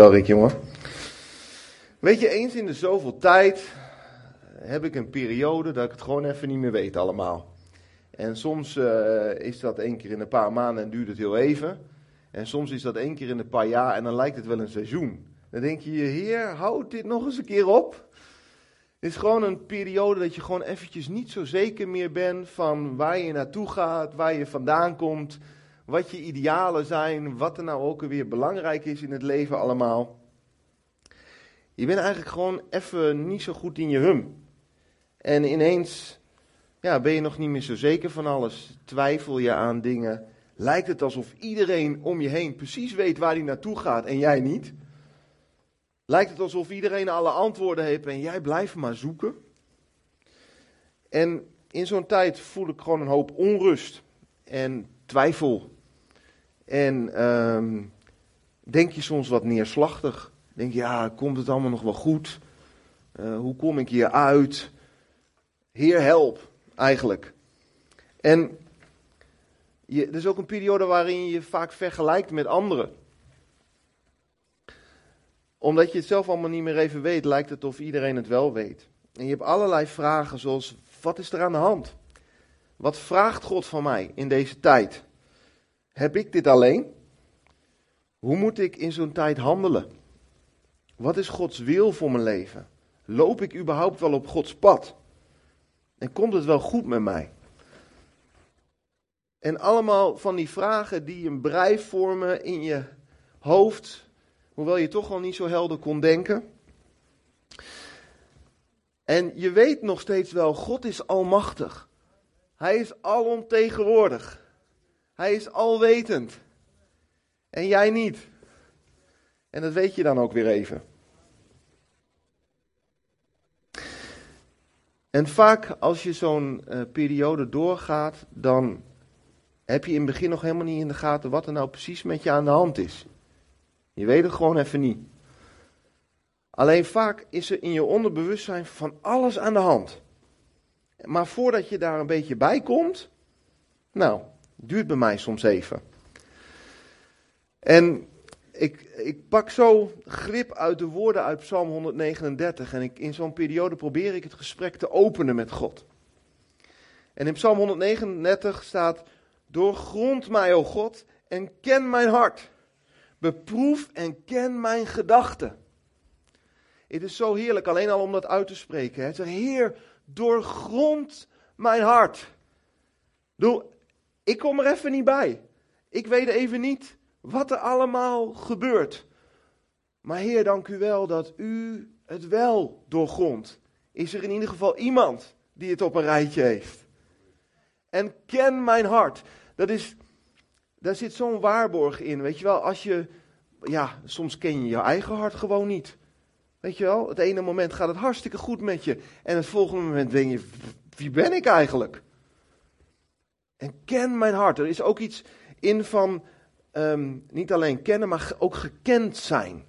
Jongen. Weet je, eens in de zoveel tijd heb ik een periode dat ik het gewoon even niet meer weet allemaal. En soms uh, is dat één keer in een paar maanden en duurt het heel even. En soms is dat één keer in een paar jaar en dan lijkt het wel een seizoen. Dan denk je, heer, houd dit nog eens een keer op. Het is gewoon een periode dat je gewoon eventjes niet zo zeker meer bent van waar je naartoe gaat, waar je vandaan komt, wat je idealen zijn, wat er nou ook weer belangrijk is in het leven allemaal. Je bent eigenlijk gewoon even niet zo goed in je hum. En ineens ja, ben je nog niet meer zo zeker van alles. Twijfel je aan dingen. Lijkt het alsof iedereen om je heen precies weet waar hij naartoe gaat en jij niet. Lijkt het alsof iedereen alle antwoorden heeft en jij blijft maar zoeken. En in zo'n tijd voel ik gewoon een hoop onrust en twijfel. En um, denk je soms wat neerslachtig. Denk je, ja, komt het allemaal nog wel goed? Uh, hoe kom ik hier uit? Heer, help, eigenlijk. En je, er is ook een periode waarin je je vaak vergelijkt met anderen. Omdat je het zelf allemaal niet meer even weet, lijkt het of iedereen het wel weet. En je hebt allerlei vragen zoals, wat is er aan de hand? Wat vraagt God van mij in deze tijd? Heb ik dit alleen? Hoe moet ik in zo'n tijd handelen? Wat is Gods wil voor mijn leven? Loop ik überhaupt wel op Gods pad? En komt het wel goed met mij? En allemaal van die vragen die een brei vormen in je hoofd, hoewel je toch al niet zo helder kon denken. En je weet nog steeds wel, God is almachtig. Hij is alomtegenwoordig. Hij is alwetend. En jij niet. En dat weet je dan ook weer even. En vaak als je zo'n uh, periode doorgaat, dan heb je in het begin nog helemaal niet in de gaten wat er nou precies met je aan de hand is. Je weet het gewoon even niet. Alleen vaak is er in je onderbewustzijn van alles aan de hand. Maar voordat je daar een beetje bij komt, nou, duurt bij mij soms even. En ik, ik pak zo grip uit de woorden uit Psalm 139 en ik, in zo'n periode probeer ik het gesprek te openen met God. En in Psalm 139 staat, doorgrond mij, o God, en ken mijn hart. Beproef en ken mijn gedachten. Het is zo heerlijk alleen al om dat uit te spreken. Zeg, Heer, doorgrond mijn hart. Doe, ik kom er even niet bij. Ik weet even niet wat er allemaal gebeurt. Maar Heer, dank u wel dat u het wel doorgrondt. Is er in ieder geval iemand die het op een rijtje heeft? En ken mijn hart. Dat is, daar zit zo'n waarborg in. Weet je wel, als je, ja, soms ken je je eigen hart gewoon niet. Weet je wel, het ene moment gaat het hartstikke goed met je. En het volgende moment denk je, wie ben ik eigenlijk? En ken mijn hart. Er is ook iets in van um, niet alleen kennen, maar ook gekend zijn.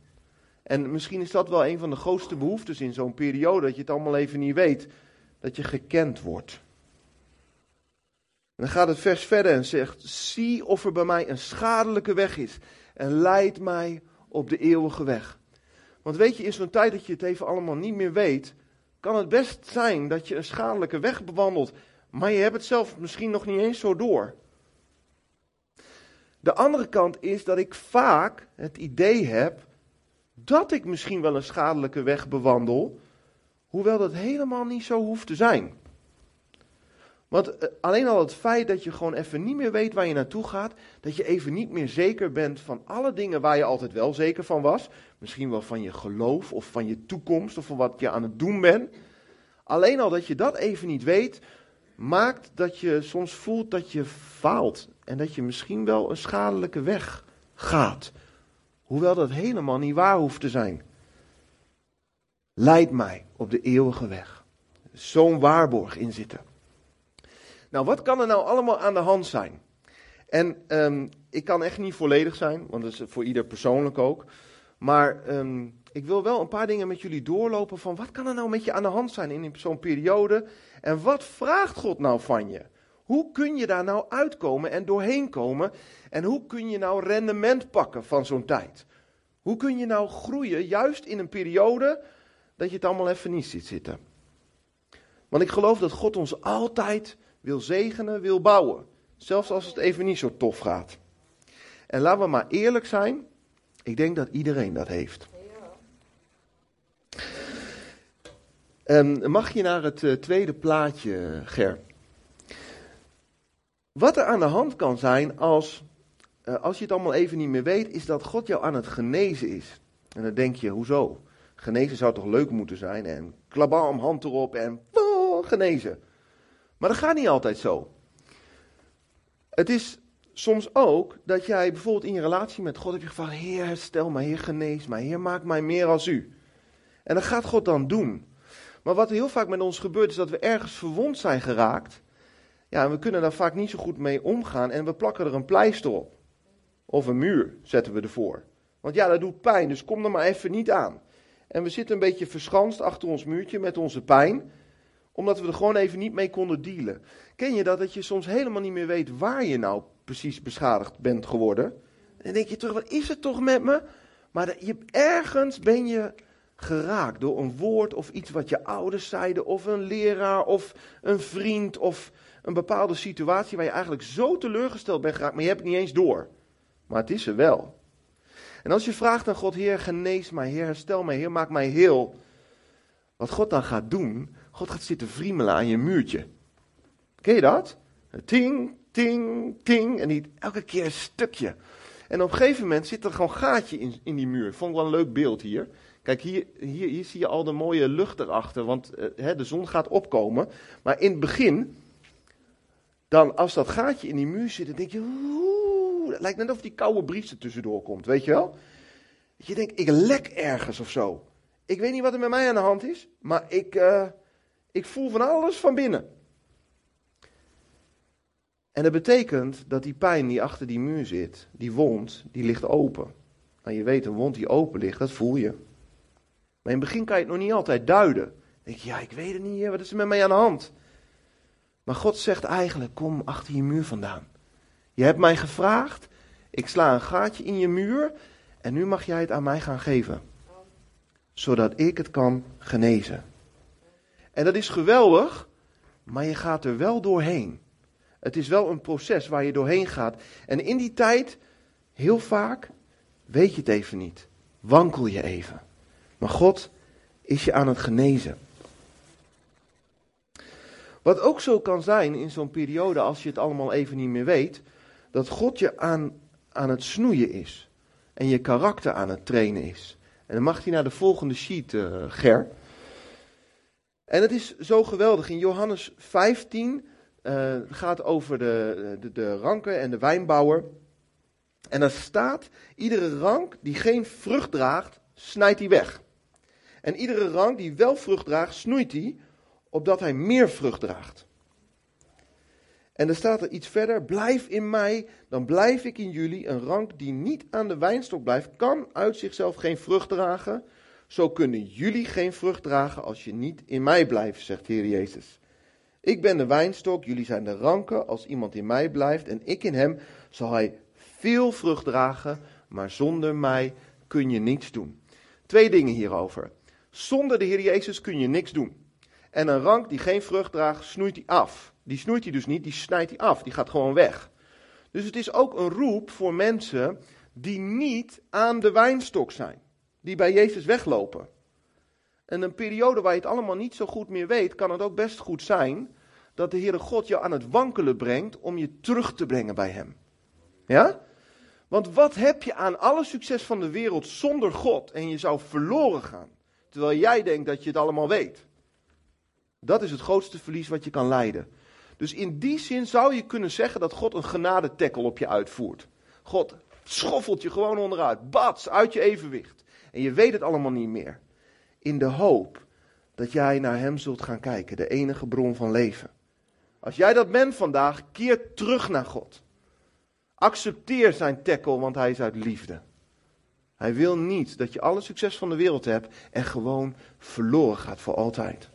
En misschien is dat wel een van de grootste behoeftes in zo'n periode, dat je het allemaal even niet weet, dat je gekend wordt. En dan gaat het vers verder en zegt: Zie of er bij mij een schadelijke weg is en leid mij op de eeuwige weg. Want weet je, in zo'n tijd dat je het even allemaal niet meer weet, kan het best zijn dat je een schadelijke weg bewandelt, maar je hebt het zelf misschien nog niet eens zo door. De andere kant is dat ik vaak het idee heb dat ik misschien wel een schadelijke weg bewandel, hoewel dat helemaal niet zo hoeft te zijn. Want eh, alleen al het feit dat je gewoon even niet meer weet waar je naartoe gaat, dat je even niet meer zeker bent van alle dingen waar je altijd wel zeker van was, misschien wel van je geloof of van je toekomst of van wat je aan het doen bent. Alleen al dat je dat even niet weet, maakt dat je soms voelt dat je faalt en dat je misschien wel een schadelijke weg gaat. Hoewel dat helemaal niet waar hoeft te zijn. Leid mij op de eeuwige weg. Zo'n waarborg in zitten. Nou, wat kan er nou allemaal aan de hand zijn? En um, ik kan echt niet volledig zijn, want dat is voor ieder persoonlijk ook. Maar um, ik wil wel een paar dingen met jullie doorlopen van wat kan er nou met je aan de hand zijn in zo'n periode? En wat vraagt God nou van je? Hoe kun je daar nou uitkomen en doorheen komen? En hoe kun je nou rendement pakken van zo'n tijd? Hoe kun je nou groeien, juist in een periode dat je het allemaal even niet ziet zitten? Want ik geloof dat God ons altijd wil zegenen, wil bouwen. Zelfs als het even niet zo tof gaat. En laten we maar eerlijk zijn, ik denk dat iedereen dat heeft. Um, mag je naar het uh, tweede plaatje, Ger? Wat er aan de hand kan zijn als, uh, als je het allemaal even niet meer weet, is dat God jou aan het genezen is. En dan denk je, hoezo? Genezen zou toch leuk moeten zijn? En klabam, hand erop en oh, genezen. Maar dat gaat niet altijd zo. Het is soms ook dat jij bijvoorbeeld in je relatie met God heb je gevraagd: Heer, herstel mij, Heer, genees mij, Heer, maak mij meer als u. En dat gaat God dan doen. Maar wat heel vaak met ons gebeurt, is dat we ergens verwond zijn geraakt. Ja, en we kunnen daar vaak niet zo goed mee omgaan en we plakken er een pleister op. Of een muur zetten we ervoor. Want ja, dat doet pijn, dus kom er maar even niet aan. En we zitten een beetje verschanst achter ons muurtje met onze pijn, omdat we er gewoon even niet mee konden dealen. Ken je dat, dat je soms helemaal niet meer weet waar je nou precies beschadigd bent geworden? En dan denk je terug, wat is het toch met me? Maar je, ergens ben je geraakt door een woord of iets wat je ouders zeiden, of een leraar, of een vriend, of een bepaalde situatie waar je eigenlijk zo teleurgesteld bent geraakt, maar je hebt het niet eens door. Maar het is er wel. En als je vraagt aan God, Heer, genees mij, Heer, herstel mij, Heer, maak mij heel. Wat God dan gaat doen, God gaat zitten vriemelen aan je muurtje. Ken je dat? Ting, ting, ting. En niet elke keer een stukje. En op een gegeven moment zit er gewoon gaatje in, in die muur. Vond ik wel een leuk beeld hier. Kijk, hier, hier, zie je al de mooie lucht erachter, want uh, de zon gaat opkomen. Maar in het begin, dan als dat gaatje in die muur zit, dan denk je, oeh, het lijkt net of die koude brief er tussendoor komt, weet je wel? Je denkt, ik lek ergens of zo. Ik weet niet wat er met mij aan de hand is, maar ik, uh, ik voel van alles van binnen. En dat betekent dat die pijn die achter die muur zit, die wond, die ligt open. Nou, je weet, een wond die open ligt, dat voel je. Maar in het begin kan je het nog niet altijd duiden. Dan denk je, ja, ik weet het niet, wat is er met mij aan de hand? Maar God zegt eigenlijk, kom achter je muur vandaan. Je hebt mij gevraagd, ik sla een gaatje in je muur en nu mag jij het aan mij gaan geven. Zodat ik het kan genezen. En dat is geweldig, maar je gaat er wel doorheen. Het is wel een proces waar je doorheen gaat. En in die tijd, heel vaak, weet je het even niet. Wankel je even. Maar God is je aan het genezen. Wat ook zo kan zijn in zo'n periode, als je het allemaal even niet meer weet, dat God je aan, aan het snoeien is. En je karakter aan het trainen is. En dan mag hij naar de volgende sheet, uh, Ger. En het is zo geweldig. In Johannes 15 uh, eh, gaat over de, de, de ranken en de wijnbouwer. En er staat, iedere rank die geen vrucht draagt, snijdt hij weg. En iedere rank die wel vrucht draagt, snoeit hij, opdat hij meer vrucht draagt. En er staat er iets verder, blijf in mij, dan blijf ik in jullie. Een rank die niet aan de wijnstok blijft, kan uit zichzelf geen vrucht dragen. Zo kunnen jullie geen vrucht dragen als je niet in mij blijft, zegt Heer Jezus. Ik ben de wijnstok, jullie zijn de ranken. Als iemand in mij blijft en ik in hem, zal hij veel vrucht dragen, maar zonder mij kun je niets doen. Twee dingen hierover. Zonder de Heer Jezus kun je niks doen. En een rank die geen vrucht draagt, snoeit hij af. Die snoeit hij dus niet, die snijdt hij af. Die gaat gewoon weg. Dus het is ook een roep voor mensen die niet aan de wijnstok zijn. Die bij Jezus weglopen. En een periode waar je het allemaal niet zo goed meer weet, kan het ook best goed zijn dat de Heere God jou aan het wankelen brengt om je terug te brengen bij Hem. Ja? Want wat heb je aan alle succes van de wereld zonder God en je zou verloren gaan? Terwijl jij denkt dat je het allemaal weet. Dat is het grootste verlies wat je kan lijden. Dus in die zin zou je kunnen zeggen dat God een genadetekkel op je uitvoert. God schoffelt je gewoon onderuit, bats, uit je evenwicht. En je weet het allemaal niet meer. In de hoop dat jij naar Hem zult gaan kijken, de enige bron van leven. Als jij dat bent vandaag, keer terug naar God. Accepteer zijn tekkel, want hij is uit liefde. Hij wil niet dat je alle succes van de wereld hebt en gewoon verloren gaat voor altijd.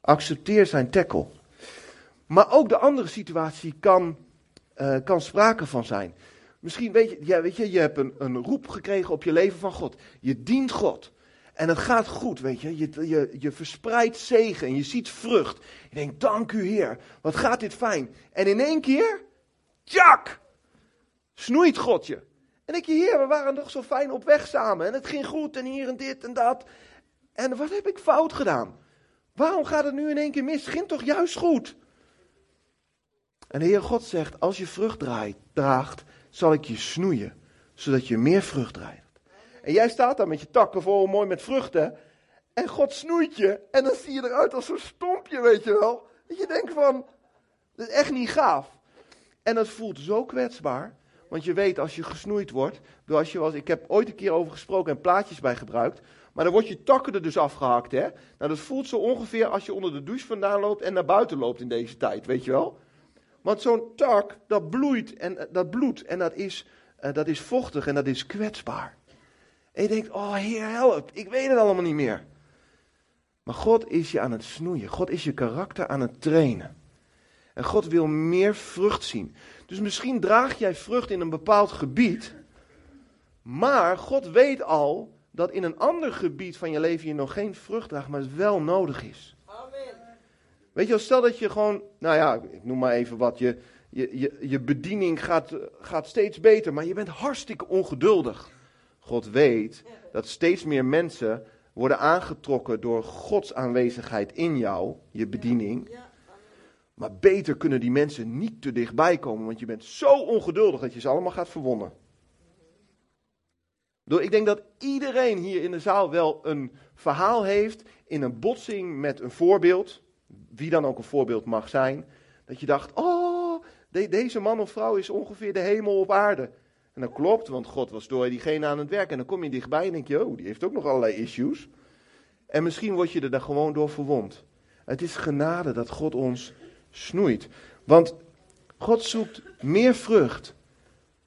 Accepteer zijn tackle. Maar ook de andere situatie kan, uh, kan sprake van zijn. Misschien weet je, ja, weet je, je hebt een, een roep gekregen op je leven van God. Je dient God. En het gaat goed, weet je. Je, je, je verspreidt zegen en je ziet vrucht. Je denkt, dank u Heer, wat gaat dit fijn. En in één keer, tjak, snoeit God je. En ik Heer, we waren nog zo fijn op weg samen. En het ging goed en hier en dit en dat. En wat heb ik fout gedaan? Waarom gaat het nu in één keer mis? Het ging toch juist goed? En de Heer God zegt, als je vrucht draait, draagt, zal ik je snoeien, zodat je meer vrucht draait. En jij staat daar met je takken vol, mooi met vruchten. En God snoeit je. En dan zie je eruit als zo'n stompje, weet je wel. Dat je denkt van, dat is echt niet gaaf. En dat voelt zo kwetsbaar. Want je weet als je gesnoeid wordt. Als je was, ik heb ooit een keer over gesproken en plaatjes bij gebruikt. Maar dan wordt je takken er dus afgehakt. Hè? Nou, dat voelt zo ongeveer als je onder de douche vandaan loopt en naar buiten loopt in deze tijd, weet je wel. Want zo'n tak, dat bloeit en eh, dat bloedt en dat is, uh, dat is vochtig en dat is kwetsbaar. En je denkt, oh Heer, help, ik weet het allemaal niet meer. Maar God is je aan het snoeien. God is je karakter aan het trainen. En God wil meer vrucht zien. Dus misschien draag jij vrucht in een bepaald gebied. Maar God weet al dat in een ander gebied van je leven je nog geen vrucht draagt, maar het wel nodig is. Amen. Weet je, stel dat je gewoon, nou ja, ik noem maar even wat, je, je, je, je bediening gaat, gaat steeds beter, maar je bent hartstikke ongeduldig. God weet dat steeds meer mensen worden aangetrokken door Gods aanwezigheid in jou, je bediening. Maar beter kunnen die mensen niet te dichtbij komen, want je bent zo ongeduldig dat je ze allemaal gaat verwonnen. Ik denk dat iedereen hier in de zaal wel een verhaal heeft in een botsing met een voorbeeld, wie dan ook een voorbeeld mag zijn, dat je dacht, oh, deze man of vrouw is ongeveer de hemel op aarde. En dat klopt, want God was door diegene aan het werk. En dan kom je dichtbij en denk je, oh, die heeft ook nog allerlei issues. En misschien word je er dan gewoon door verwond. Het is genade dat God ons snoeit. Want God zoekt meer vrucht,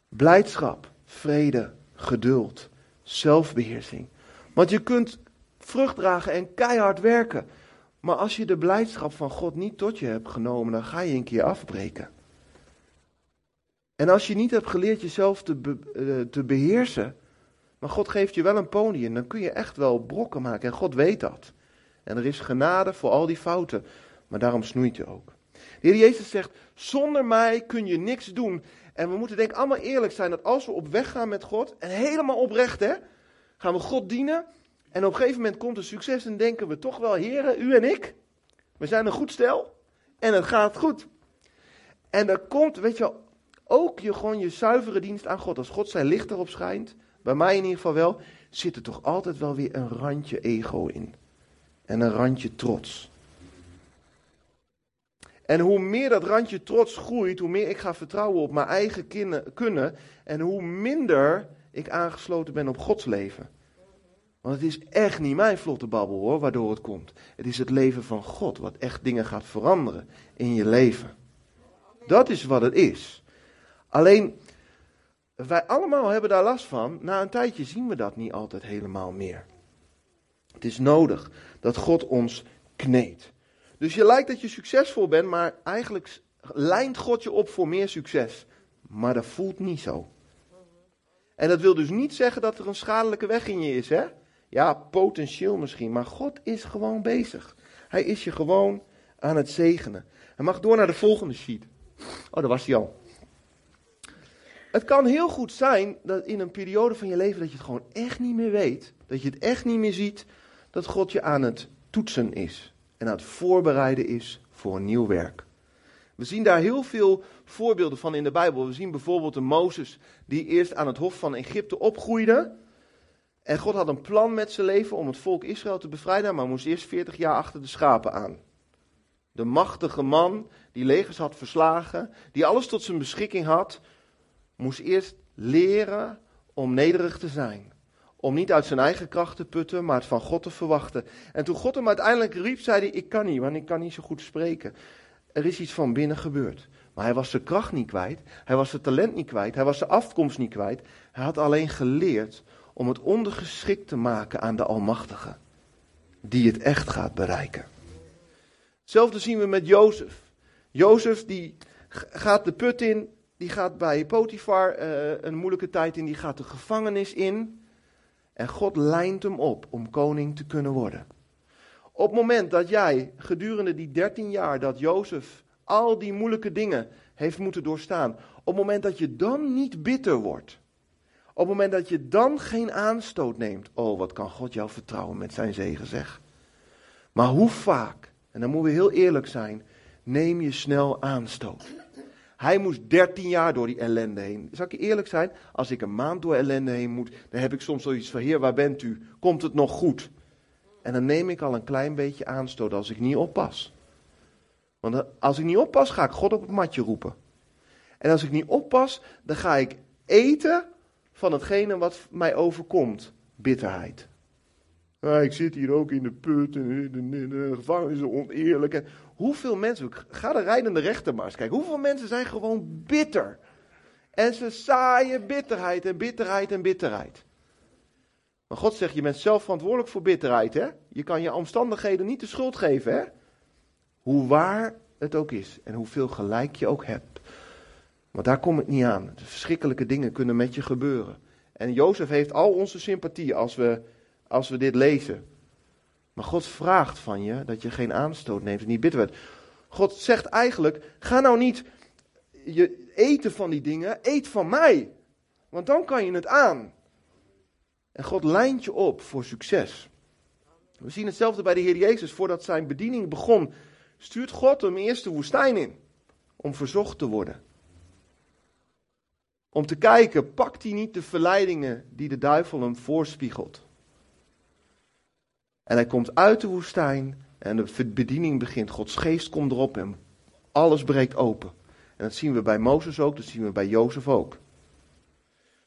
blijdschap, vrede, geduld, zelfbeheersing. Want je kunt vrucht dragen en keihard werken. Maar als je de blijdschap van God niet tot je hebt genomen, dan ga je een keer afbreken. En als je niet hebt geleerd jezelf te, eh, te beheersen, maar God geeft je wel een podium, dan kun je echt wel brokken maken. En God weet dat. En er is genade voor al die fouten, maar daarom snoeit je ook. De Heer Jezus zegt, zonder mij kun je niks doen. En we moeten denk ik allemaal eerlijk zijn dat als we op weg gaan met God, en helemaal oprecht hè, gaan we God dienen. En op een gegeven moment komt er succes en denken we toch wel, heren, u en ik, we zijn een goed stel en het gaat goed. En er komt, weet je wel, ook je, gewoon je zuivere dienst aan God. Als God zijn licht erop schijnt, bij mij in ieder geval wel, zit er toch altijd wel weer een randje ego in. En een randje trots. En hoe meer dat randje trots groeit, hoe meer ik ga vertrouwen op mijn eigen kunnen. En hoe minder ik aangesloten ben op Gods leven. Want het is echt niet mijn vlotte babbel hoor, waardoor het komt. Het is het leven van God wat echt dingen gaat veranderen in je leven. Dat is wat het is. Alleen, wij allemaal hebben daar last van. Na een tijdje zien we dat niet altijd helemaal meer. Het is nodig dat God ons kneedt. Dus je lijkt dat je succesvol bent, maar eigenlijk lijnt God je op voor meer succes. Maar dat voelt niet zo. En dat wil dus niet zeggen dat er een schadelijke weg in je is, hè? Ja, potentieel misschien, maar God is gewoon bezig. Hij is je gewoon aan het zegenen. Hij mag door naar de volgende sheet. Oh, daar was hij al. Het kan heel goed zijn dat in een periode van je leven dat je het gewoon echt niet meer weet, dat je het echt niet meer ziet, dat God je aan het toetsen is en aan het voorbereiden is voor een nieuw werk. We zien daar heel veel voorbeelden van in de Bijbel. We zien bijvoorbeeld een Mozes die eerst aan het hof van Egypte opgroeide. En God had een plan met zijn leven om het volk Israël te bevrijden, maar moest eerst 40 jaar achter de schapen aan. De machtige man die legers had verslagen, die alles tot zijn beschikking had, moest eerst leren om nederig te zijn. Om niet uit zijn eigen kracht te putten, maar het van God te verwachten. En toen God hem uiteindelijk riep, zei hij: Ik kan niet, want ik kan niet zo goed spreken. Er is iets van binnen gebeurd. Maar hij was zijn kracht niet kwijt. Hij was zijn talent niet kwijt. Hij was zijn afkomst niet kwijt. Hij had alleen geleerd om het ondergeschikt te maken aan de Almachtige. Die het echt gaat bereiken. Hetzelfde zien we met Jozef. Jozef die gaat de put in die gaat bij Potifar uh, een moeilijke tijd in, die gaat de gevangenis in. En God lijnt hem op om koning te kunnen worden. Op het moment dat jij gedurende die 13 jaar dat Jozef al die moeilijke dingen heeft moeten doorstaan, op het moment dat je dan niet bitter wordt, op het moment dat je dan geen aanstoot neemt, oh wat kan God jou vertrouwen met zijn zegen zeg. Maar hoe vaak, en dan moeten we heel eerlijk zijn, neem je snel aanstoot. Hij moest 13 jaar door die ellende heen. Zal ik eerlijk zijn? Als ik een maand door ellende heen moet, dan heb ik soms zoiets van: Heer, waar bent u? Komt het nog goed? En dan neem ik al een klein beetje aanstoot als ik niet oppas. Want als ik niet oppas, ga ik God op het matje roepen. En als ik niet oppas, dan ga ik eten van hetgene wat mij overkomt: bitterheid. Ik zit hier ook in de put en de, gevangenis is oneerlijk. Hoeveel mensen, ga de rijdende rechter maar eens kijken. Hoeveel mensen zijn gewoon bitter? En ze zaaien bitterheid en bitterheid en bitterheid. Maar God zegt, je bent zelf verantwoordelijk voor bitterheid. Hè? Je kan je omstandigheden niet de schuld geven. Hè? Hoe waar het ook is en hoeveel gelijk je ook hebt. Want daar komt het niet aan. Verschrikkelijke dingen kunnen met je gebeuren. En Jozef heeft al onze sympathie als we als we dit lezen. Maar God vraagt van je dat je geen aanstoot neemt en niet bitter wordt. God zegt eigenlijk: ga nou niet je eten van die dingen, eet van mij. Want dan kan je het aan. En God lijnt je op voor succes. We zien hetzelfde bij de Heer Jezus. Voordat zijn bediening begon, stuurt God hem eerst de woestijn in. Om verzocht te worden. Om te kijken, pakt hij niet de verleidingen die de duivel hem voorspiegelt. En hij komt uit de woestijn en de bediening begint. Gods geest komt erop en alles breekt open. En dat zien we bij Mozes ook, dat zien we bij Jozef ook.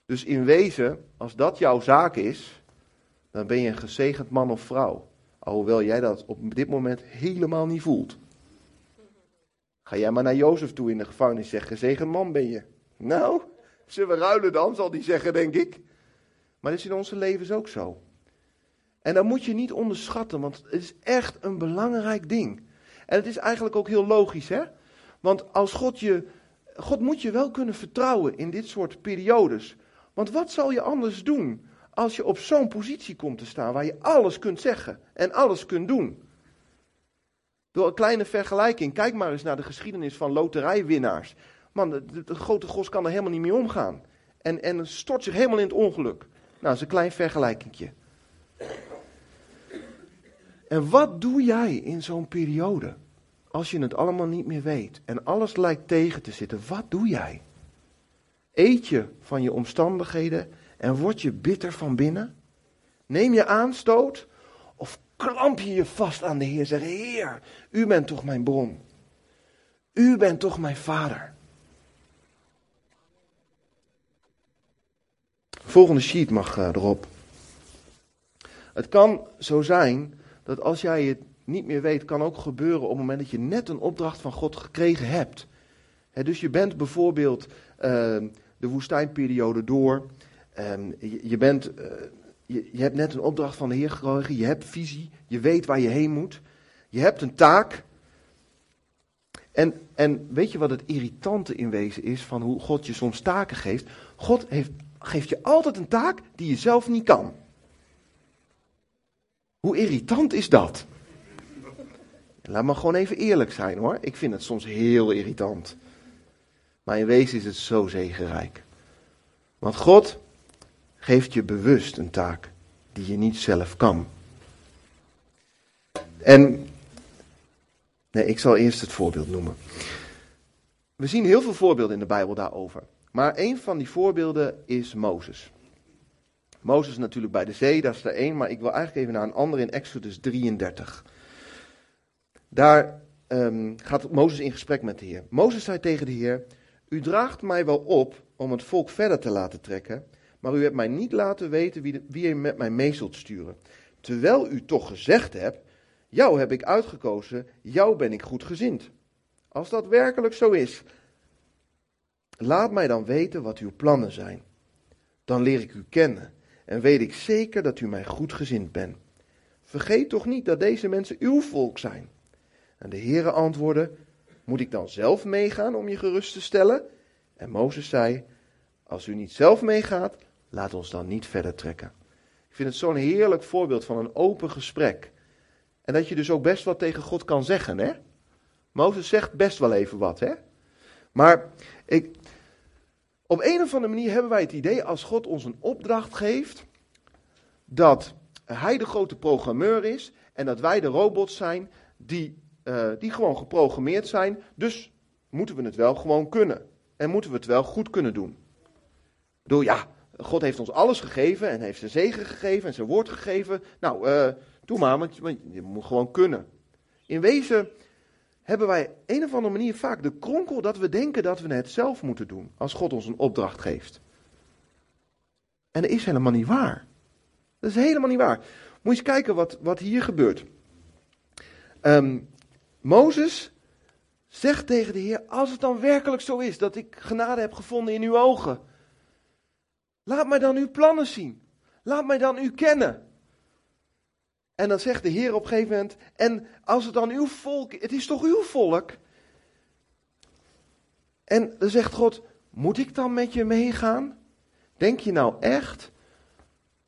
Dus in wezen, als dat jouw zaak is, dan ben je een gezegend man of vrouw. Alhoewel jij dat op dit moment helemaal niet voelt. Ga jij maar naar Jozef toe in de gevangenis zeggen, gezegend man ben je. Nou, zullen we ruilen dan, zal die zeggen, denk ik. Maar dat is in onze levens ook zo. En dat moet je niet onderschatten, want het is echt een belangrijk ding. En het is eigenlijk ook heel logisch, hè? Want als God je. God moet je wel kunnen vertrouwen in dit soort periodes. Want wat zal je anders doen als je op zo'n positie komt te staan waar je alles kunt zeggen en alles kunt doen? Door een kleine vergelijking, kijk maar eens naar de geschiedenis van loterijwinnaars. Man, de, grote gos kan er helemaal niet mee omgaan. En, en stort zich helemaal in het ongeluk. Nou, dat is een klein vergelijkingje. En wat doe jij in zo'n periode? Als je het allemaal niet meer weet en alles lijkt tegen te zitten, wat doe jij? Eet je van je omstandigheden en word je bitter van binnen? Neem je aanstoot of klamp je je vast aan de Heer? Zeg, Heer, u bent toch mijn bron. U bent toch mijn vader. Volgende sheet mag uh, erop. Het kan zo zijn dat als jij het niet meer weet, kan ook gebeuren op het moment dat je net een opdracht van God gekregen hebt. dus je bent bijvoorbeeld ehm, de woestijnperiode door. Ehm, je, bent, eh, je, je, hebt net een opdracht van de Heer gekregen. Je hebt visie. Je weet waar je heen moet. Je hebt een taak. En, en weet je wat het irritante in wezen is van hoe God je soms taken geeft? God heeft, geeft je altijd een taak die je zelf niet kan. Hoe irritant is dat? Laat me gewoon even eerlijk zijn hoor. Ik vind het soms heel irritant. Maar in wezen is het zo zegenrijk. Want God geeft je bewust een taak die je niet zelf kan. En, nee, ik zal eerst het voorbeeld noemen. We zien heel veel voorbeelden in de Bijbel daarover. Maar een van die voorbeelden is Mozes. Mozes natuurlijk bij de zee, dat is er één, maar ik wil eigenlijk even naar een ander in Exodus 33. Daar um, gaat Mozes in gesprek met de Heer. Mozes zei tegen de Heer: U draagt mij wel op om het volk verder te laten trekken, maar u hebt mij niet laten weten wie, wie u met mij mee zult sturen. Terwijl u toch gezegd hebt: Jou heb ik uitgekozen, jou ben ik goed gezind. Als dat werkelijk zo is, laat mij dan weten wat uw plannen zijn. Dan leer ik u kennen en weet ik zeker dat u mij goed gezind bent. Vergeet toch niet dat deze mensen uw volk zijn. En de Heere antwoordde, moet ik dan zelf meegaan om je gerust te stellen? En Mozes zei, als u niet zelf meegaat, laat ons dan niet verder trekken. Ik vind het zo'n heerlijk voorbeeld van een open gesprek. En dat je dus ook best wat tegen God kan zeggen, hè? Mozes zegt best wel even wat, hè? Maar ik, op een of andere manier hebben wij het idee, als God ons een opdracht geeft, dat hij de grote programmeur is en dat wij de robots zijn die, uh, die gewoon geprogrammeerd zijn. Dus moeten we het wel gewoon kunnen. En moeten we het wel goed kunnen doen. Door ja, God heeft ons alles gegeven en heeft zijn zegen gegeven en zijn woord gegeven. Nou, uh, doe maar, want je moet gewoon kunnen. In wezen hebben wij een of andere manier vaak de kronkel dat we denken dat we het zelf moeten doen. Als God ons een opdracht geeft. En dat is helemaal niet waar. Dat is helemaal niet waar. Moet je eens kijken wat, wat hier gebeurt. Um, Mozes zegt tegen de Heer: Als het dan werkelijk zo is dat ik genade heb gevonden in uw ogen, laat mij dan uw plannen zien. Laat mij dan u kennen. En dan zegt de Heer op een gegeven moment: En als het dan uw volk, het is toch uw volk? En dan zegt God: Moet ik dan met je meegaan? Denk je nou echt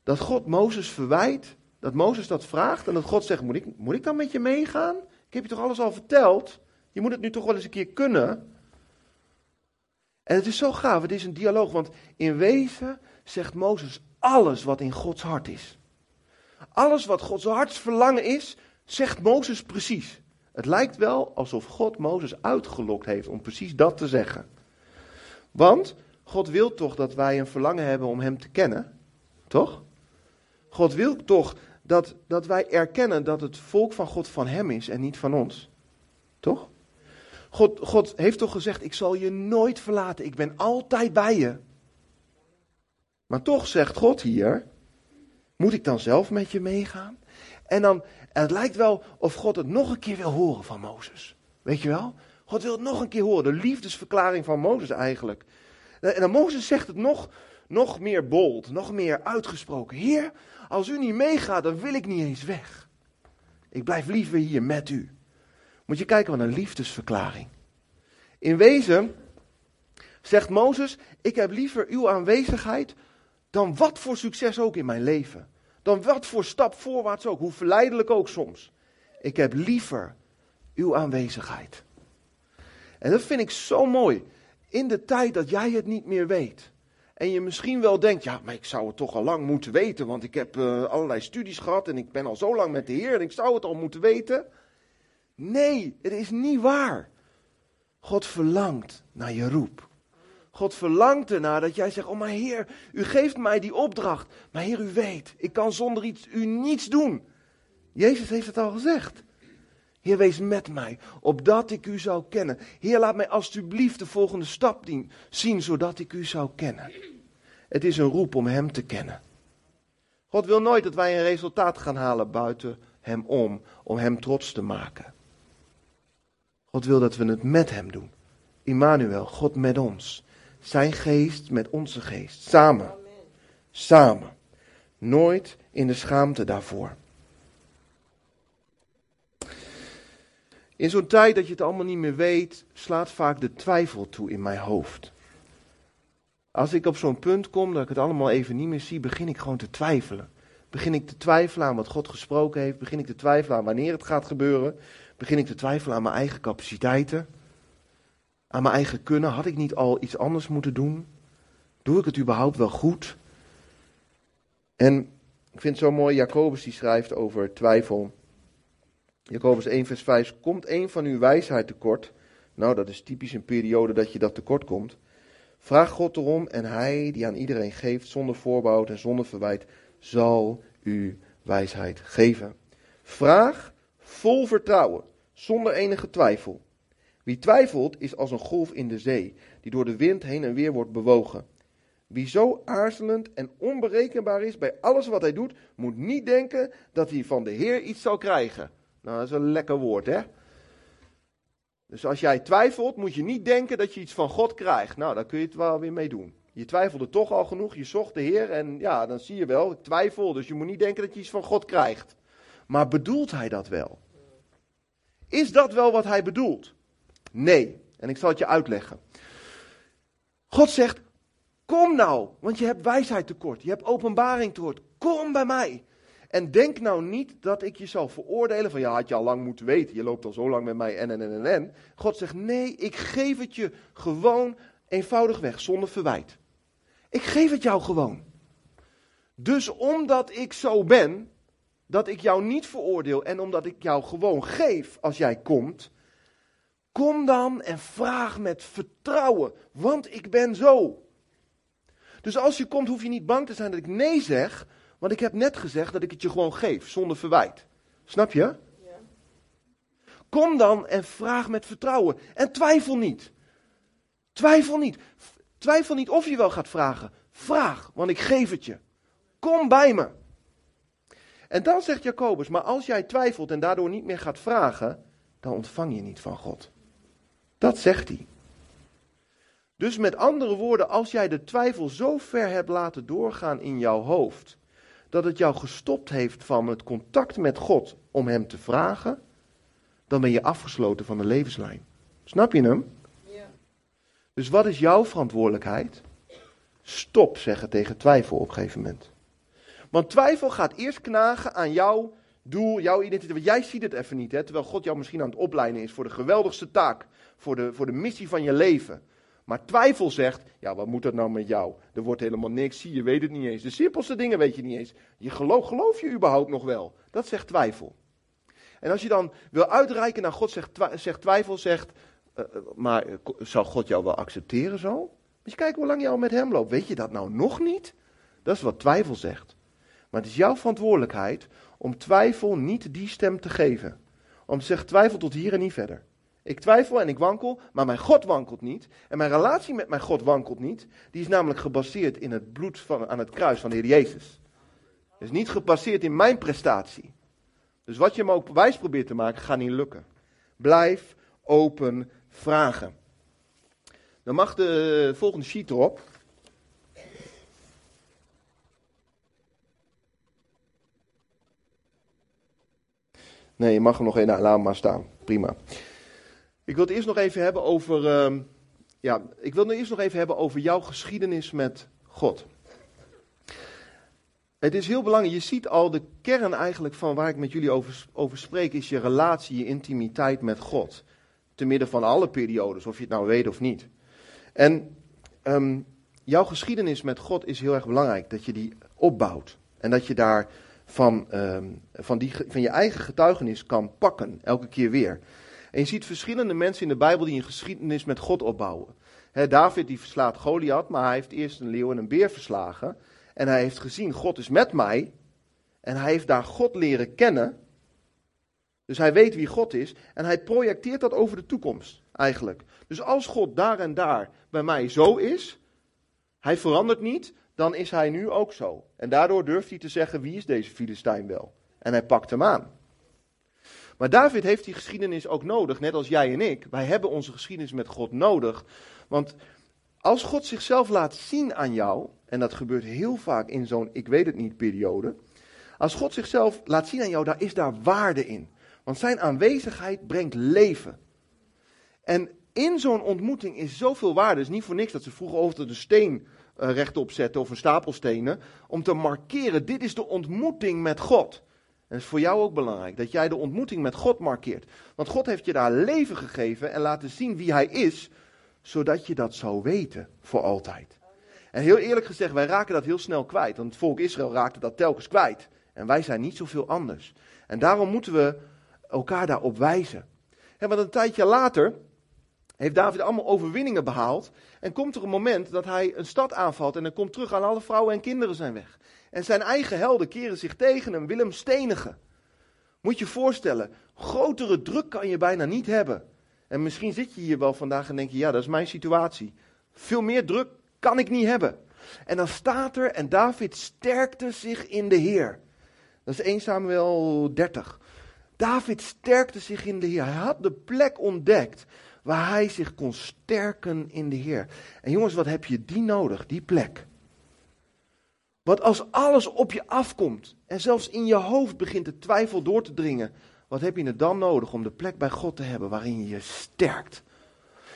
dat God Mozes verwijt? Dat Mozes dat vraagt en dat God zegt: Moet ik, moet ik dan met je meegaan? Ik heb je toch alles al verteld? Je moet het nu toch wel eens een keer kunnen? En het is zo gaaf, het is een dialoog, want in wezen zegt Mozes alles wat in Gods hart is. Alles wat Gods hartsverlangen is, zegt Mozes precies. Het lijkt wel alsof God Mozes uitgelokt heeft om precies dat te zeggen. Want God wil toch dat wij een verlangen hebben om Hem te kennen, toch? God wil toch dat, dat wij erkennen dat het volk van God van Hem is en niet van ons, toch? God, God heeft toch gezegd: Ik zal je nooit verlaten, ik ben altijd bij je. Maar toch zegt God hier: Moet ik dan zelf met je meegaan? En dan, het lijkt wel of God het nog een keer wil horen van Mozes. Weet je wel? God wil het nog een keer horen, de liefdesverklaring van Mozes eigenlijk. En dan Mozes zegt het nog, nog meer bold, nog meer uitgesproken. Heer, als u niet meegaat, dan wil ik niet eens weg. Ik blijf liever hier met u. Moet je kijken wat een liefdesverklaring. In wezen zegt Mozes: Ik heb liever uw aanwezigheid dan wat voor succes ook in mijn leven. Dan wat voor stap voorwaarts ook, hoe verleidelijk ook soms. Ik heb liever uw aanwezigheid. En dat vind ik zo mooi. In de tijd dat jij het niet meer weet. En je misschien wel denkt, ja, maar ik zou het toch al lang moeten weten, want ik heb uh, allerlei studies gehad en ik ben al zo lang met de Heer en ik zou het al moeten weten. Nee, het is niet waar. God verlangt naar je roep. God verlangt ernaar dat jij zegt: Oh, maar Heer, u geeft mij die opdracht. Maar Heer, u weet, ik kan zonder iets, u niets doen. Jezus heeft het al gezegd. Heer, wees met mij, opdat ik u zou kennen. Heer, laat mij alstublieft de volgende stap zien, zodat ik u zou kennen. Het is een roep om Hem te kennen. God wil nooit dat wij een resultaat gaan halen buiten Hem om, om Hem trots te maken. God wil dat we het met Hem doen. Immanuel, God met ons. Zijn geest met onze geest. Samen. Samen. Nooit in de schaamte daarvoor. In zo'n tijd dat je het allemaal niet meer weet, slaat vaak de twijfel toe in mijn hoofd. Als ik op zo'n punt kom dat ik het allemaal even niet meer zie, begin ik gewoon te twijfelen. Begin ik te twijfelen aan wat God gesproken heeft. Begin ik te twijfelen aan wanneer het gaat gebeuren. Begin ik te twijfelen aan mijn eigen capaciteiten. Aan mijn eigen kunnen. Had ik niet al iets anders moeten doen? Doe ik het überhaupt wel goed? En ik vind het zo mooi, Jacobus die schrijft over twijfel. Jacobus 1 vers 5. Komt een van uw wijsheid tekort? Nou, dat is typisch een periode dat je dat tekort komt. Vraag God erom en hij die aan iedereen geeft zonder voorbehoud en zonder verwijt, zal u wijsheid geven. Vraag vol vertrouwen, zonder enige twijfel. Wie twijfelt is als een golf in de zee, die door de wind heen en weer wordt bewogen. Wie zo aarzelend en onberekenbaar is bij alles wat hij doet, moet niet denken dat hij van de Heer iets zal krijgen. Nou, dat is een lekker woord, hè? Dus als jij twijfelt, moet je niet denken dat je iets van God krijgt. Nou, daar kun je het wel weer mee doen. Je twijfelde toch al genoeg, je zocht de Heer en ja, dan zie je wel, ik twijfel, dus je moet niet denken dat je iets van God krijgt. Maar bedoelt hij dat wel? Is dat wel wat hij bedoelt? Nee. En ik zal het je uitleggen. God zegt, kom nou, want je hebt wijsheid tekort, je hebt openbaring tekort. Kom bij mij. En denk nou niet dat ik je zal veroordelen van ja, had je al lang moeten weten, je loopt al zo lang met mij en en en en en. God zegt nee, ik geef het je gewoon eenvoudig weg, zonder verwijt. Ik geef het jou gewoon. Dus omdat ik zo ben, dat ik jou niet veroordeel en omdat ik jou gewoon geef als jij komt, kom dan en vraag met vertrouwen, want ik ben zo. Dus als je komt, hoef je niet bang te zijn dat ik nee zeg, want ik heb net gezegd dat ik het je gewoon geef, zonder verwijt. Snap je? Ja. Kom dan en vraag met vertrouwen. En twijfel niet. Twijfel niet. Twijfel niet of je wel gaat vragen. Vraag, want ik geef het je. Kom bij me. En dan zegt Jacobus, maar als jij twijfelt en daardoor niet meer gaat vragen, dan ontvang je niet van God. Dat zegt hij. Dus met andere woorden, als jij de twijfel zo ver hebt laten doorgaan in jouw hoofd, dat het jou gestopt heeft van het contact met God om Hem te vragen, dan ben je afgesloten van de levenslijn. Snap je hem? Ja. Dus wat is jouw verantwoordelijkheid? Stop zeggen tegen twijfel op een gegeven moment. Want twijfel gaat eerst knagen aan jouw doel, jouw identiteit. Want jij ziet het even niet, hè? terwijl God jou misschien aan het opleiden is voor de geweldigste taak, voor de, voor de missie van je leven. Maar twijfel zegt, ja, wat moet dat nou met jou? Er wordt helemaal niks, zie je, weet het niet eens. De simpelste dingen weet je niet eens. Je geloof, geloof je überhaupt nog wel? Dat zegt twijfel. En als je dan wil uitreiken naar God, zegt, zegt twijfel, zegt, uh, maar uh, zou God jou wel accepteren zo? Moet je kijken hoe lang je al met hem loopt. Weet je dat nou nog niet? Dat is wat twijfel zegt. Maar het is jouw verantwoordelijkheid om twijfel niet die stem te geven. Om te twijfel tot hier en niet verder. Ik twijfel en ik wankel, maar mijn God wankelt niet. En mijn relatie met mijn God wankelt niet. Die is namelijk gebaseerd in het bloed van, aan het kruis van de Heer Jezus. Is niet gebaseerd in mijn prestatie. Dus wat je me ook wijs probeert te maken, gaat niet lukken. Blijf open vragen. Dan mag de volgende sheet erop. Nee, je mag hem nog één, laat maar staan. Prima. Ik wil het eerst nog even hebben over. Uh, ja, ik wil het eerst nog even hebben over jouw geschiedenis met God. Het is heel belangrijk. Je ziet al de kern eigenlijk van waar ik met jullie over, over spreek, is je relatie, je intimiteit met God. Te midden van alle periodes, of je het nou weet of niet. En um, jouw geschiedenis met God is heel erg belangrijk. Dat je die opbouwt. En dat je daar van, um, van, die, van je eigen getuigenis kan pakken, elke keer weer. En je ziet verschillende mensen in de Bijbel die een geschiedenis met God opbouwen. David die verslaat Goliath, maar hij heeft eerst een leeuw en een beer verslagen. En hij heeft gezien, God is met mij. En hij heeft daar God leren kennen. Dus hij weet wie God is. En hij projecteert dat over de toekomst, eigenlijk. Dus als God daar en daar bij mij zo is, hij verandert niet, dan is hij nu ook zo. En daardoor durft hij te zeggen, wie is deze Filistijn wel? En hij pakt hem aan. Maar David heeft die geschiedenis ook nodig, net als jij en ik. Wij hebben onze geschiedenis met God nodig. Want als God zichzelf laat zien aan jou, en dat gebeurt heel vaak in zo'n ik weet het niet periode. Als God zichzelf laat zien aan jou, daar is daar waarde in. Want zijn aanwezigheid brengt leven. En in zo'n ontmoeting is zoveel waarde. Het is niet voor niks dat ze vroeger over de steen uh, rechtop zetten of een stapel stenen. Om te markeren, dit is de ontmoeting met God. En het is voor jou ook belangrijk dat jij de ontmoeting met God markeert. Want God heeft je daar leven gegeven en laten zien wie Hij is, zodat je dat zou weten voor altijd. En heel eerlijk gezegd, wij raken dat heel snel kwijt. Want het volk Israël raakte dat telkens kwijt. En wij zijn niet zoveel anders. En daarom moeten we elkaar daarop wijzen. En want een tijdje later heeft David allemaal overwinningen behaald. En komt er een moment dat hij een stad aanvalt en dan komt terug aan alle vrouwen en kinderen zijn weg. En zijn eigen helden keren zich tegen hem, willen hem stenigen. Moet je voorstellen, grotere druk kan je bijna niet hebben. En misschien zit je hier wel vandaag en denk je, ja, dat is mijn situatie. Veel meer druk kan ik niet hebben. En dan staat er, en David sterkte zich in de Heer. Dat is 1 Samuel 30. David sterkte zich in de Heer. Hij had de plek ontdekt waar hij zich kon sterken in de Heer. En jongens, wat heb je die nodig, die plek? Wat als alles op je afkomt en zelfs in je hoofd begint de twijfel door te dringen, wat heb je er dan nodig om de plek bij God te hebben waarin je je sterkt?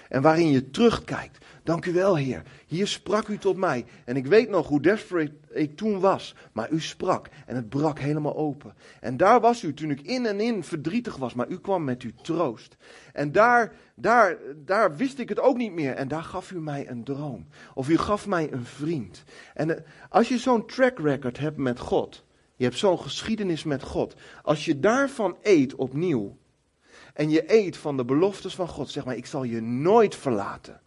En waarin je terugkijkt. Dank u wel, Heer. Hier sprak u tot mij. En ik weet nog hoe desperate ik toen was. Maar u sprak en het brak helemaal open. En daar was u toen ik in en in verdrietig was. Maar u kwam met uw troost. En daar, daar, daar wist ik het ook niet meer. En daar gaf u mij een droom. Of u gaf mij een vriend. En eh, als je zo'n track record hebt met God. Je hebt zo'n geschiedenis met God. Als je daarvan eet opnieuw. En je eet van de beloftes van God. Zeg maar, ik zal je nooit verlaten.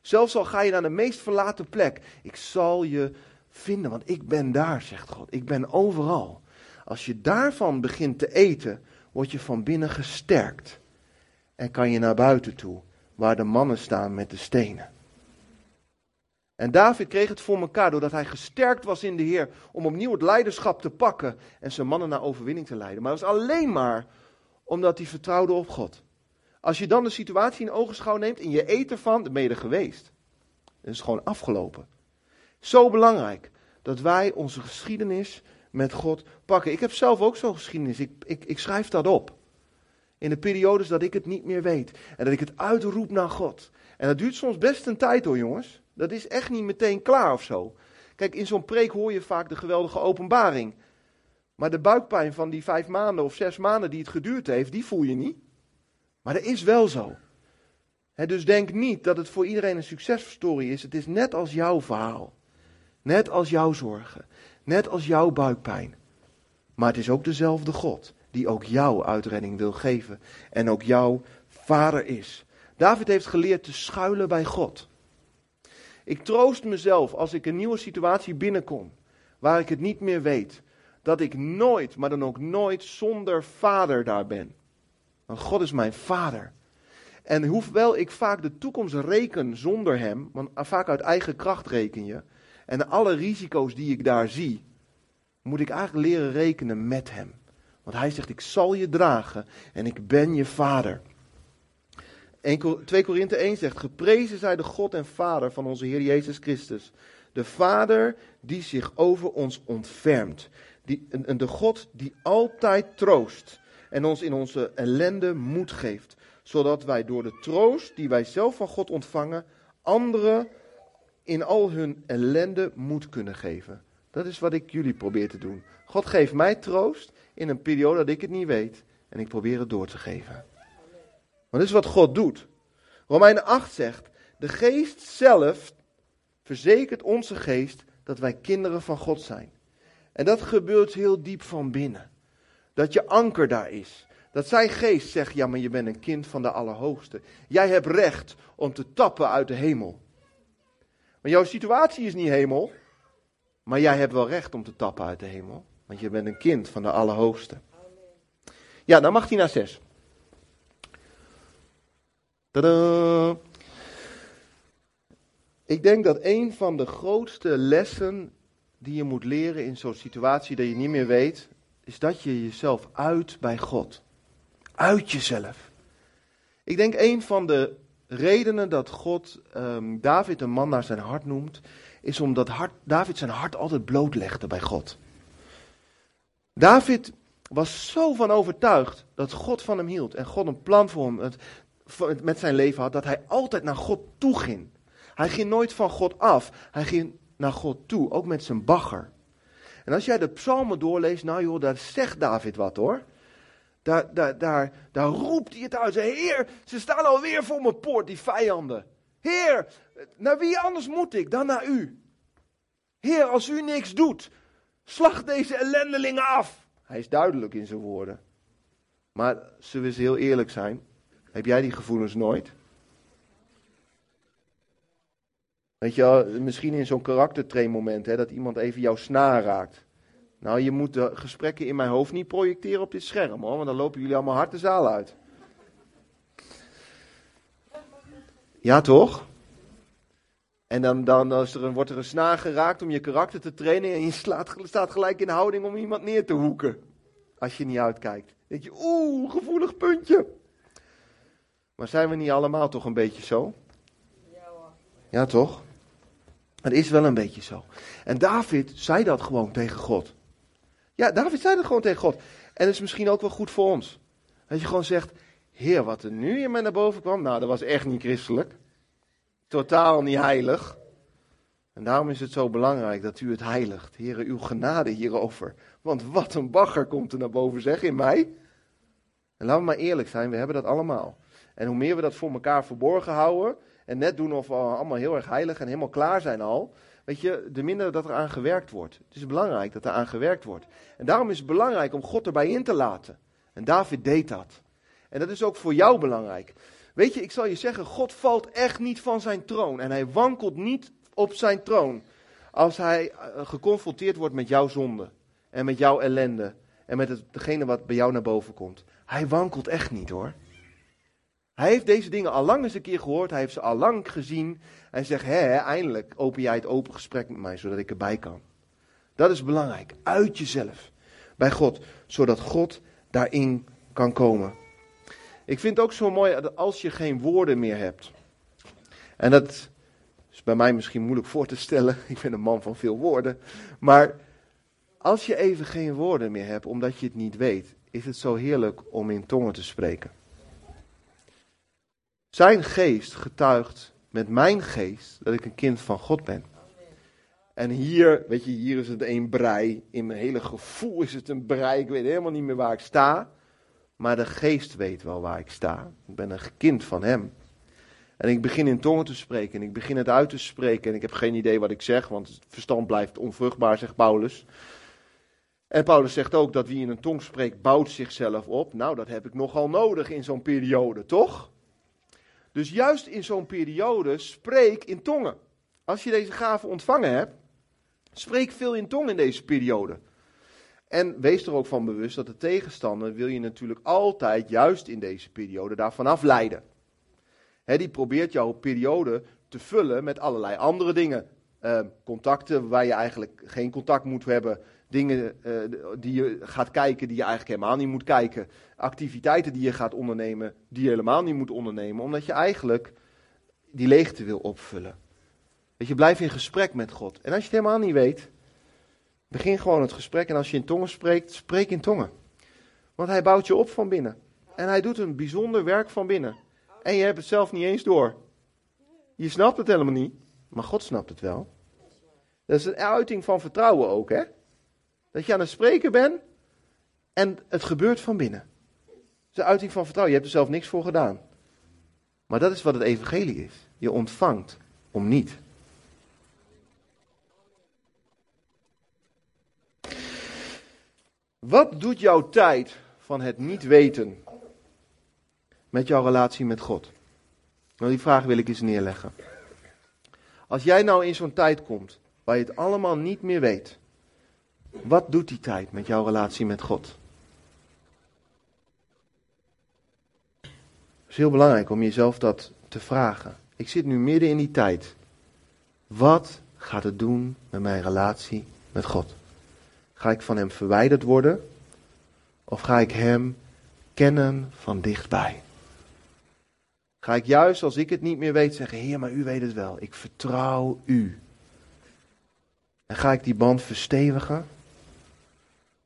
Zelfs al ga je naar de meest verlaten plek. Ik zal je vinden, want ik ben daar, zegt God. Ik ben overal. Als je daarvan begint te eten, word je van binnen gesterkt. En kan je naar buiten toe, waar de mannen staan met de stenen. En David kreeg het voor elkaar doordat hij gesterkt was in de Heer om opnieuw het leiderschap te pakken en zijn mannen naar overwinning te leiden. Maar het was alleen maar omdat hij vertrouwde op God. Als je dan de situatie in ogenschouw neemt en je eet ervan, dan ben je er geweest. Het is gewoon afgelopen. Zo belangrijk dat wij onze geschiedenis met God pakken. Ik heb zelf ook zo'n geschiedenis. Ik, ik, ik schrijf dat op. In de periodes dat ik het niet meer weet. En dat ik het uitroep naar God. En dat duurt soms best een tijd hoor, jongens. Dat is echt niet meteen klaar of zo. Kijk, in zo'n preek hoor je vaak de geweldige openbaring. Maar de buikpijn van die vijf maanden of zes maanden die het geduurd heeft, die voel je niet. Maar dat is wel zo. dus denk niet dat het voor iedereen een successtory is. Het is net als jouw verhaal. Net als jouw zorgen. Net als jouw buikpijn. Maar het is ook dezelfde God die ook jouw uitredding wil geven. En ook jouw vader is. David heeft geleerd te schuilen bij God. Ik troost mezelf als ik een nieuwe situatie binnenkom. Waar ik het niet meer weet. Dat ik nooit, maar dan ook nooit zonder vader daar ben. Want God is mijn vader. En hoewel ik vaak de toekomst reken zonder hem, want vaak uit eigen kracht reken je, en alle risico's die ik daar zie, moet ik eigenlijk leren rekenen met hem. Want hij zegt, ik zal je dragen en ik ben je vader. 2 Korinthe 1 zegt, geprezen zij de God en Vader van onze Heer Jezus Christus. De Vader die zich over ons ontfermt. Die, de God die altijd troost en ons in onze ellende moed geeft. Zodat wij door de troost die wij zelf van God ontvangen, anderen in al hun ellende moed kunnen geven. Dat is wat ik jullie probeer te doen. God geeft mij troost in een periode dat ik het niet weet. En ik probeer het door te geven. Want dat is wat God doet. Romeinen 8 zegt: De geest zelf verzekert onze geest dat wij kinderen van God zijn. En dat gebeurt heel diep van binnen. Dat je anker daar is. Dat zijn geest zegt, ja maar je bent een kind van de Allerhoogste. Jij hebt recht om te tappen uit de hemel. Maar jouw situatie is niet hemel. Maar jij hebt wel recht om te tappen uit de hemel. Want je bent een kind van de Allerhoogste. Ja, dan mag hij naar zes. Tadaa. Ik denk dat een van de grootste lessen die je moet leren in zo'n situatie dat je niet meer weet, is dat je jezelf uit bij God. Uit jezelf. Ik denk een van de redenen dat God um, David een man naar zijn hart noemt, is omdat hart, David zijn hart altijd blootlegde bij God. David was zo van overtuigd dat God van hem hield en God een plan voor hem met zijn leven had, dat hij altijd naar God toe ging. Hij ging nooit van God af, hij ging naar God toe, ook met zijn bagger. En als jij de psalmen doorleest, nou joh, daar zegt David wat hoor. Daar, daar, daar, daar roept hij het uit. Heer, ze staan alweer voor mijn poort, die vijanden. Heer, naar wie anders moet ik dan naar u? Heer, als u niks doet, slag deze ellendelingen af. Hij is duidelijk in zijn woorden. Maar zullen we eens heel eerlijk zijn? Heb jij die gevoelens nooit? Weet je wel, misschien in zo'n karaktertrainmoment, hè, dat iemand even jouw snaar raakt. Nou, je moet de gesprekken in mijn hoofd niet projecteren op dit scherm hoor, want dan lopen jullie allemaal hard de zaal uit. Ja, toch? En dan, dan er een, wordt er een snaar geraakt om je karakter te trainen en je slaat, staat gelijk in houding om iemand neer te hoeken. Als je niet uitkijkt. Dan denk je, oeh, gevoelig puntje. Maar zijn we niet allemaal toch een beetje zo? Ja, toch? Het is wel een beetje zo. En David zei dat gewoon tegen God. Ja, David zei dat gewoon tegen God. En het is misschien ook wel goed voor ons. Dat je gewoon zegt: Heer, wat er nu in mij naar boven kwam, nou, dat was echt niet christelijk. Totaal niet heilig. En daarom is het zo belangrijk dat u het heiligt. Heer, uw genade hierover. Want wat een bagger komt er naar boven, zeg, in mij. En laten we maar eerlijk zijn, we hebben dat allemaal. En hoe meer we dat voor elkaar verborgen houden, en net doen of we allemaal heel erg heilig en helemaal klaar zijn al, weet je, de minder dat er aan gewerkt wordt. Het is belangrijk dat er aan gewerkt wordt. En daarom is het belangrijk om God erbij in te laten. En David deed dat. En dat is ook voor jou belangrijk. Weet je, ik zal je zeggen, God valt echt niet van zijn troon. En hij wankelt niet op zijn troon. Als hij eh, geconfronteerd wordt met jouw zonde. En met jouw ellende. En met hetgene wat bij jou naar boven komt. Hij wankelt echt niet hoor. Hij heeft deze dingen al lang eens een keer gehoord. Hij heeft ze al lang gezien. Hij zegt, hè, eindelijk open jij het open gesprek met mij, zodat ik erbij kan. Dat is belangrijk. Uit jezelf. Bij God. Zodat God daarin kan komen. Ik vind het ook zo mooi dat als je geen woorden meer hebt. En dat is bij mij misschien moeilijk voor te stellen. Ik ben een man van veel woorden. Maar als je even geen woorden meer hebt, omdat je het niet weet, is het zo heerlijk om in tongen te spreken. Zijn geest getuigt met mijn geest dat ik een kind van God ben. En hier, weet je, hier is het een brei. In mijn hele gevoel is het een brei. Ik weet helemaal niet meer waar ik sta. Maar de geest weet wel waar ik sta. Ik ben een kind van hem. En ik begin in tongen te spreken. En ik begin het uit te spreken. En ik heb geen idee wat ik zeg, want het verstand blijft onvruchtbaar, zegt Paulus. En Paulus zegt ook dat wie in een tong spreekt, bouwt zichzelf op. Nou, dat heb ik nogal nodig in zo'n periode, toch? Dus juist in zo'n periode spreek in tongen. Als je deze gave ontvangen hebt, spreek veel in tongen in deze periode. En wees er ook van bewust dat de tegenstander wil je natuurlijk altijd, juist in deze periode, daarvan afleiden. Die probeert jouw periode te vullen met allerlei andere dingen. Uh, contacten waar je eigenlijk geen contact moet hebben. Dingen uh, die je gaat kijken die je eigenlijk helemaal niet moet kijken. Activiteiten die je gaat ondernemen die je helemaal niet moet ondernemen. Omdat je eigenlijk die leegte wil opvullen. Dat je, blijft in gesprek met God. En als je het helemaal niet weet, begin gewoon het gesprek. En als je in tongen spreekt, spreek in tongen. Want hij bouwt je op van binnen. En hij doet een bijzonder werk van binnen. En je hebt het zelf niet eens door. Je snapt het helemaal niet, maar God snapt het wel. Dat is een uiting van vertrouwen ook, hè? Dat je aan het spreken bent en het gebeurt van binnen. Dat is een uiting van vertrouwen. Je hebt er zelf niks voor gedaan. Maar dat is wat het evangelie is. Je ontvangt om niet. Wat doet jouw tijd van het niet weten met jouw relatie met God? Nou, die vraag wil ik eens neerleggen. Als jij nou in zo'n tijd komt waar je het allemaal niet meer weet, wat doet die tijd met jouw relatie met God? Het is heel belangrijk om jezelf dat te vragen. Ik zit nu midden in die tijd. Wat gaat het doen met mijn relatie met God? Ga ik van Hem verwijderd worden? Of ga ik Hem kennen van dichtbij? Ga ik juist als ik het niet meer weet zeggen, Heer, maar u weet het wel. Ik vertrouw u. En ga ik die band verstevigen?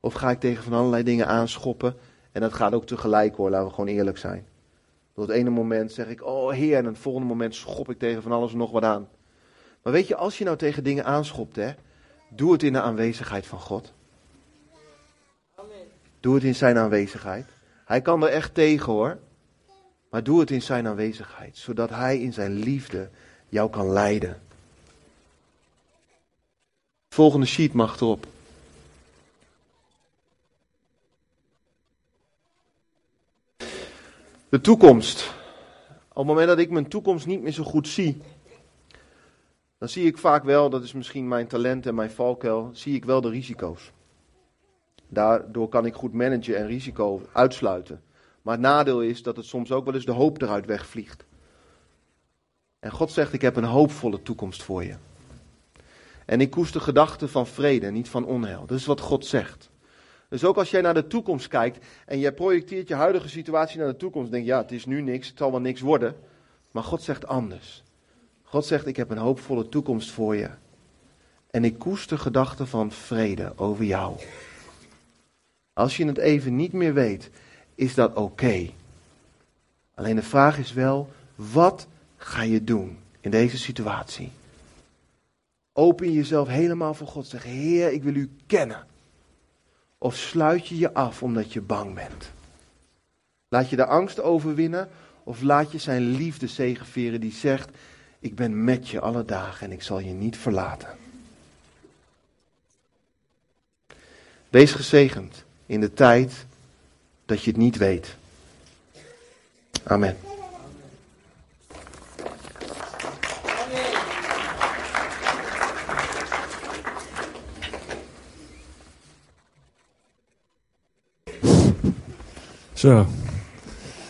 Of ga ik tegen van allerlei dingen aanschoppen? En dat gaat ook tegelijk hoor, laten we gewoon eerlijk zijn. Door het ene moment zeg ik, oh Heer, en het volgende moment schop ik tegen van alles en nog wat aan. Maar weet je, als je nou tegen dingen aanschopt, hè, doe het in de aanwezigheid van God. Doe het in zijn aanwezigheid. Hij kan er echt tegen hoor. Maar doe het in zijn aanwezigheid, zodat hij in zijn liefde jou kan leiden. Volgende sheet mag erop. De toekomst. Op het moment dat ik mijn toekomst niet meer zo goed zie, dan zie ik vaak wel, dat is misschien mijn talent en mijn valkuil, zie ik wel de risico's. Daardoor kan ik goed managen en risico uitsluiten. Maar het nadeel is dat het soms ook wel eens de hoop eruit wegvliegt. En God zegt: Ik heb een hoopvolle toekomst voor je. En ik koester gedachten van vrede, niet van onheil. Dat is wat God zegt. Dus ook als jij naar de toekomst kijkt en jij projecteert je huidige situatie naar de toekomst, denk je: ja, het is nu niks, het zal wel niks worden. Maar God zegt anders. God zegt: Ik heb een hoopvolle toekomst voor je. En ik koester gedachten van vrede over jou. Als je het even niet meer weet is dat oké. Alleen de vraag is wel, wat ga je doen in deze situatie? Open je jezelf helemaal voor God. Zeg, Heer, ik wil u kennen. Of sluit je je af omdat je bang bent? Laat je de angst overwinnen of laat je zijn liefde zegeveren die zegt, ik ben met je alle dagen en ik zal je niet verlaten. Wees gezegend in de tijd dat je het niet weet. Amen. So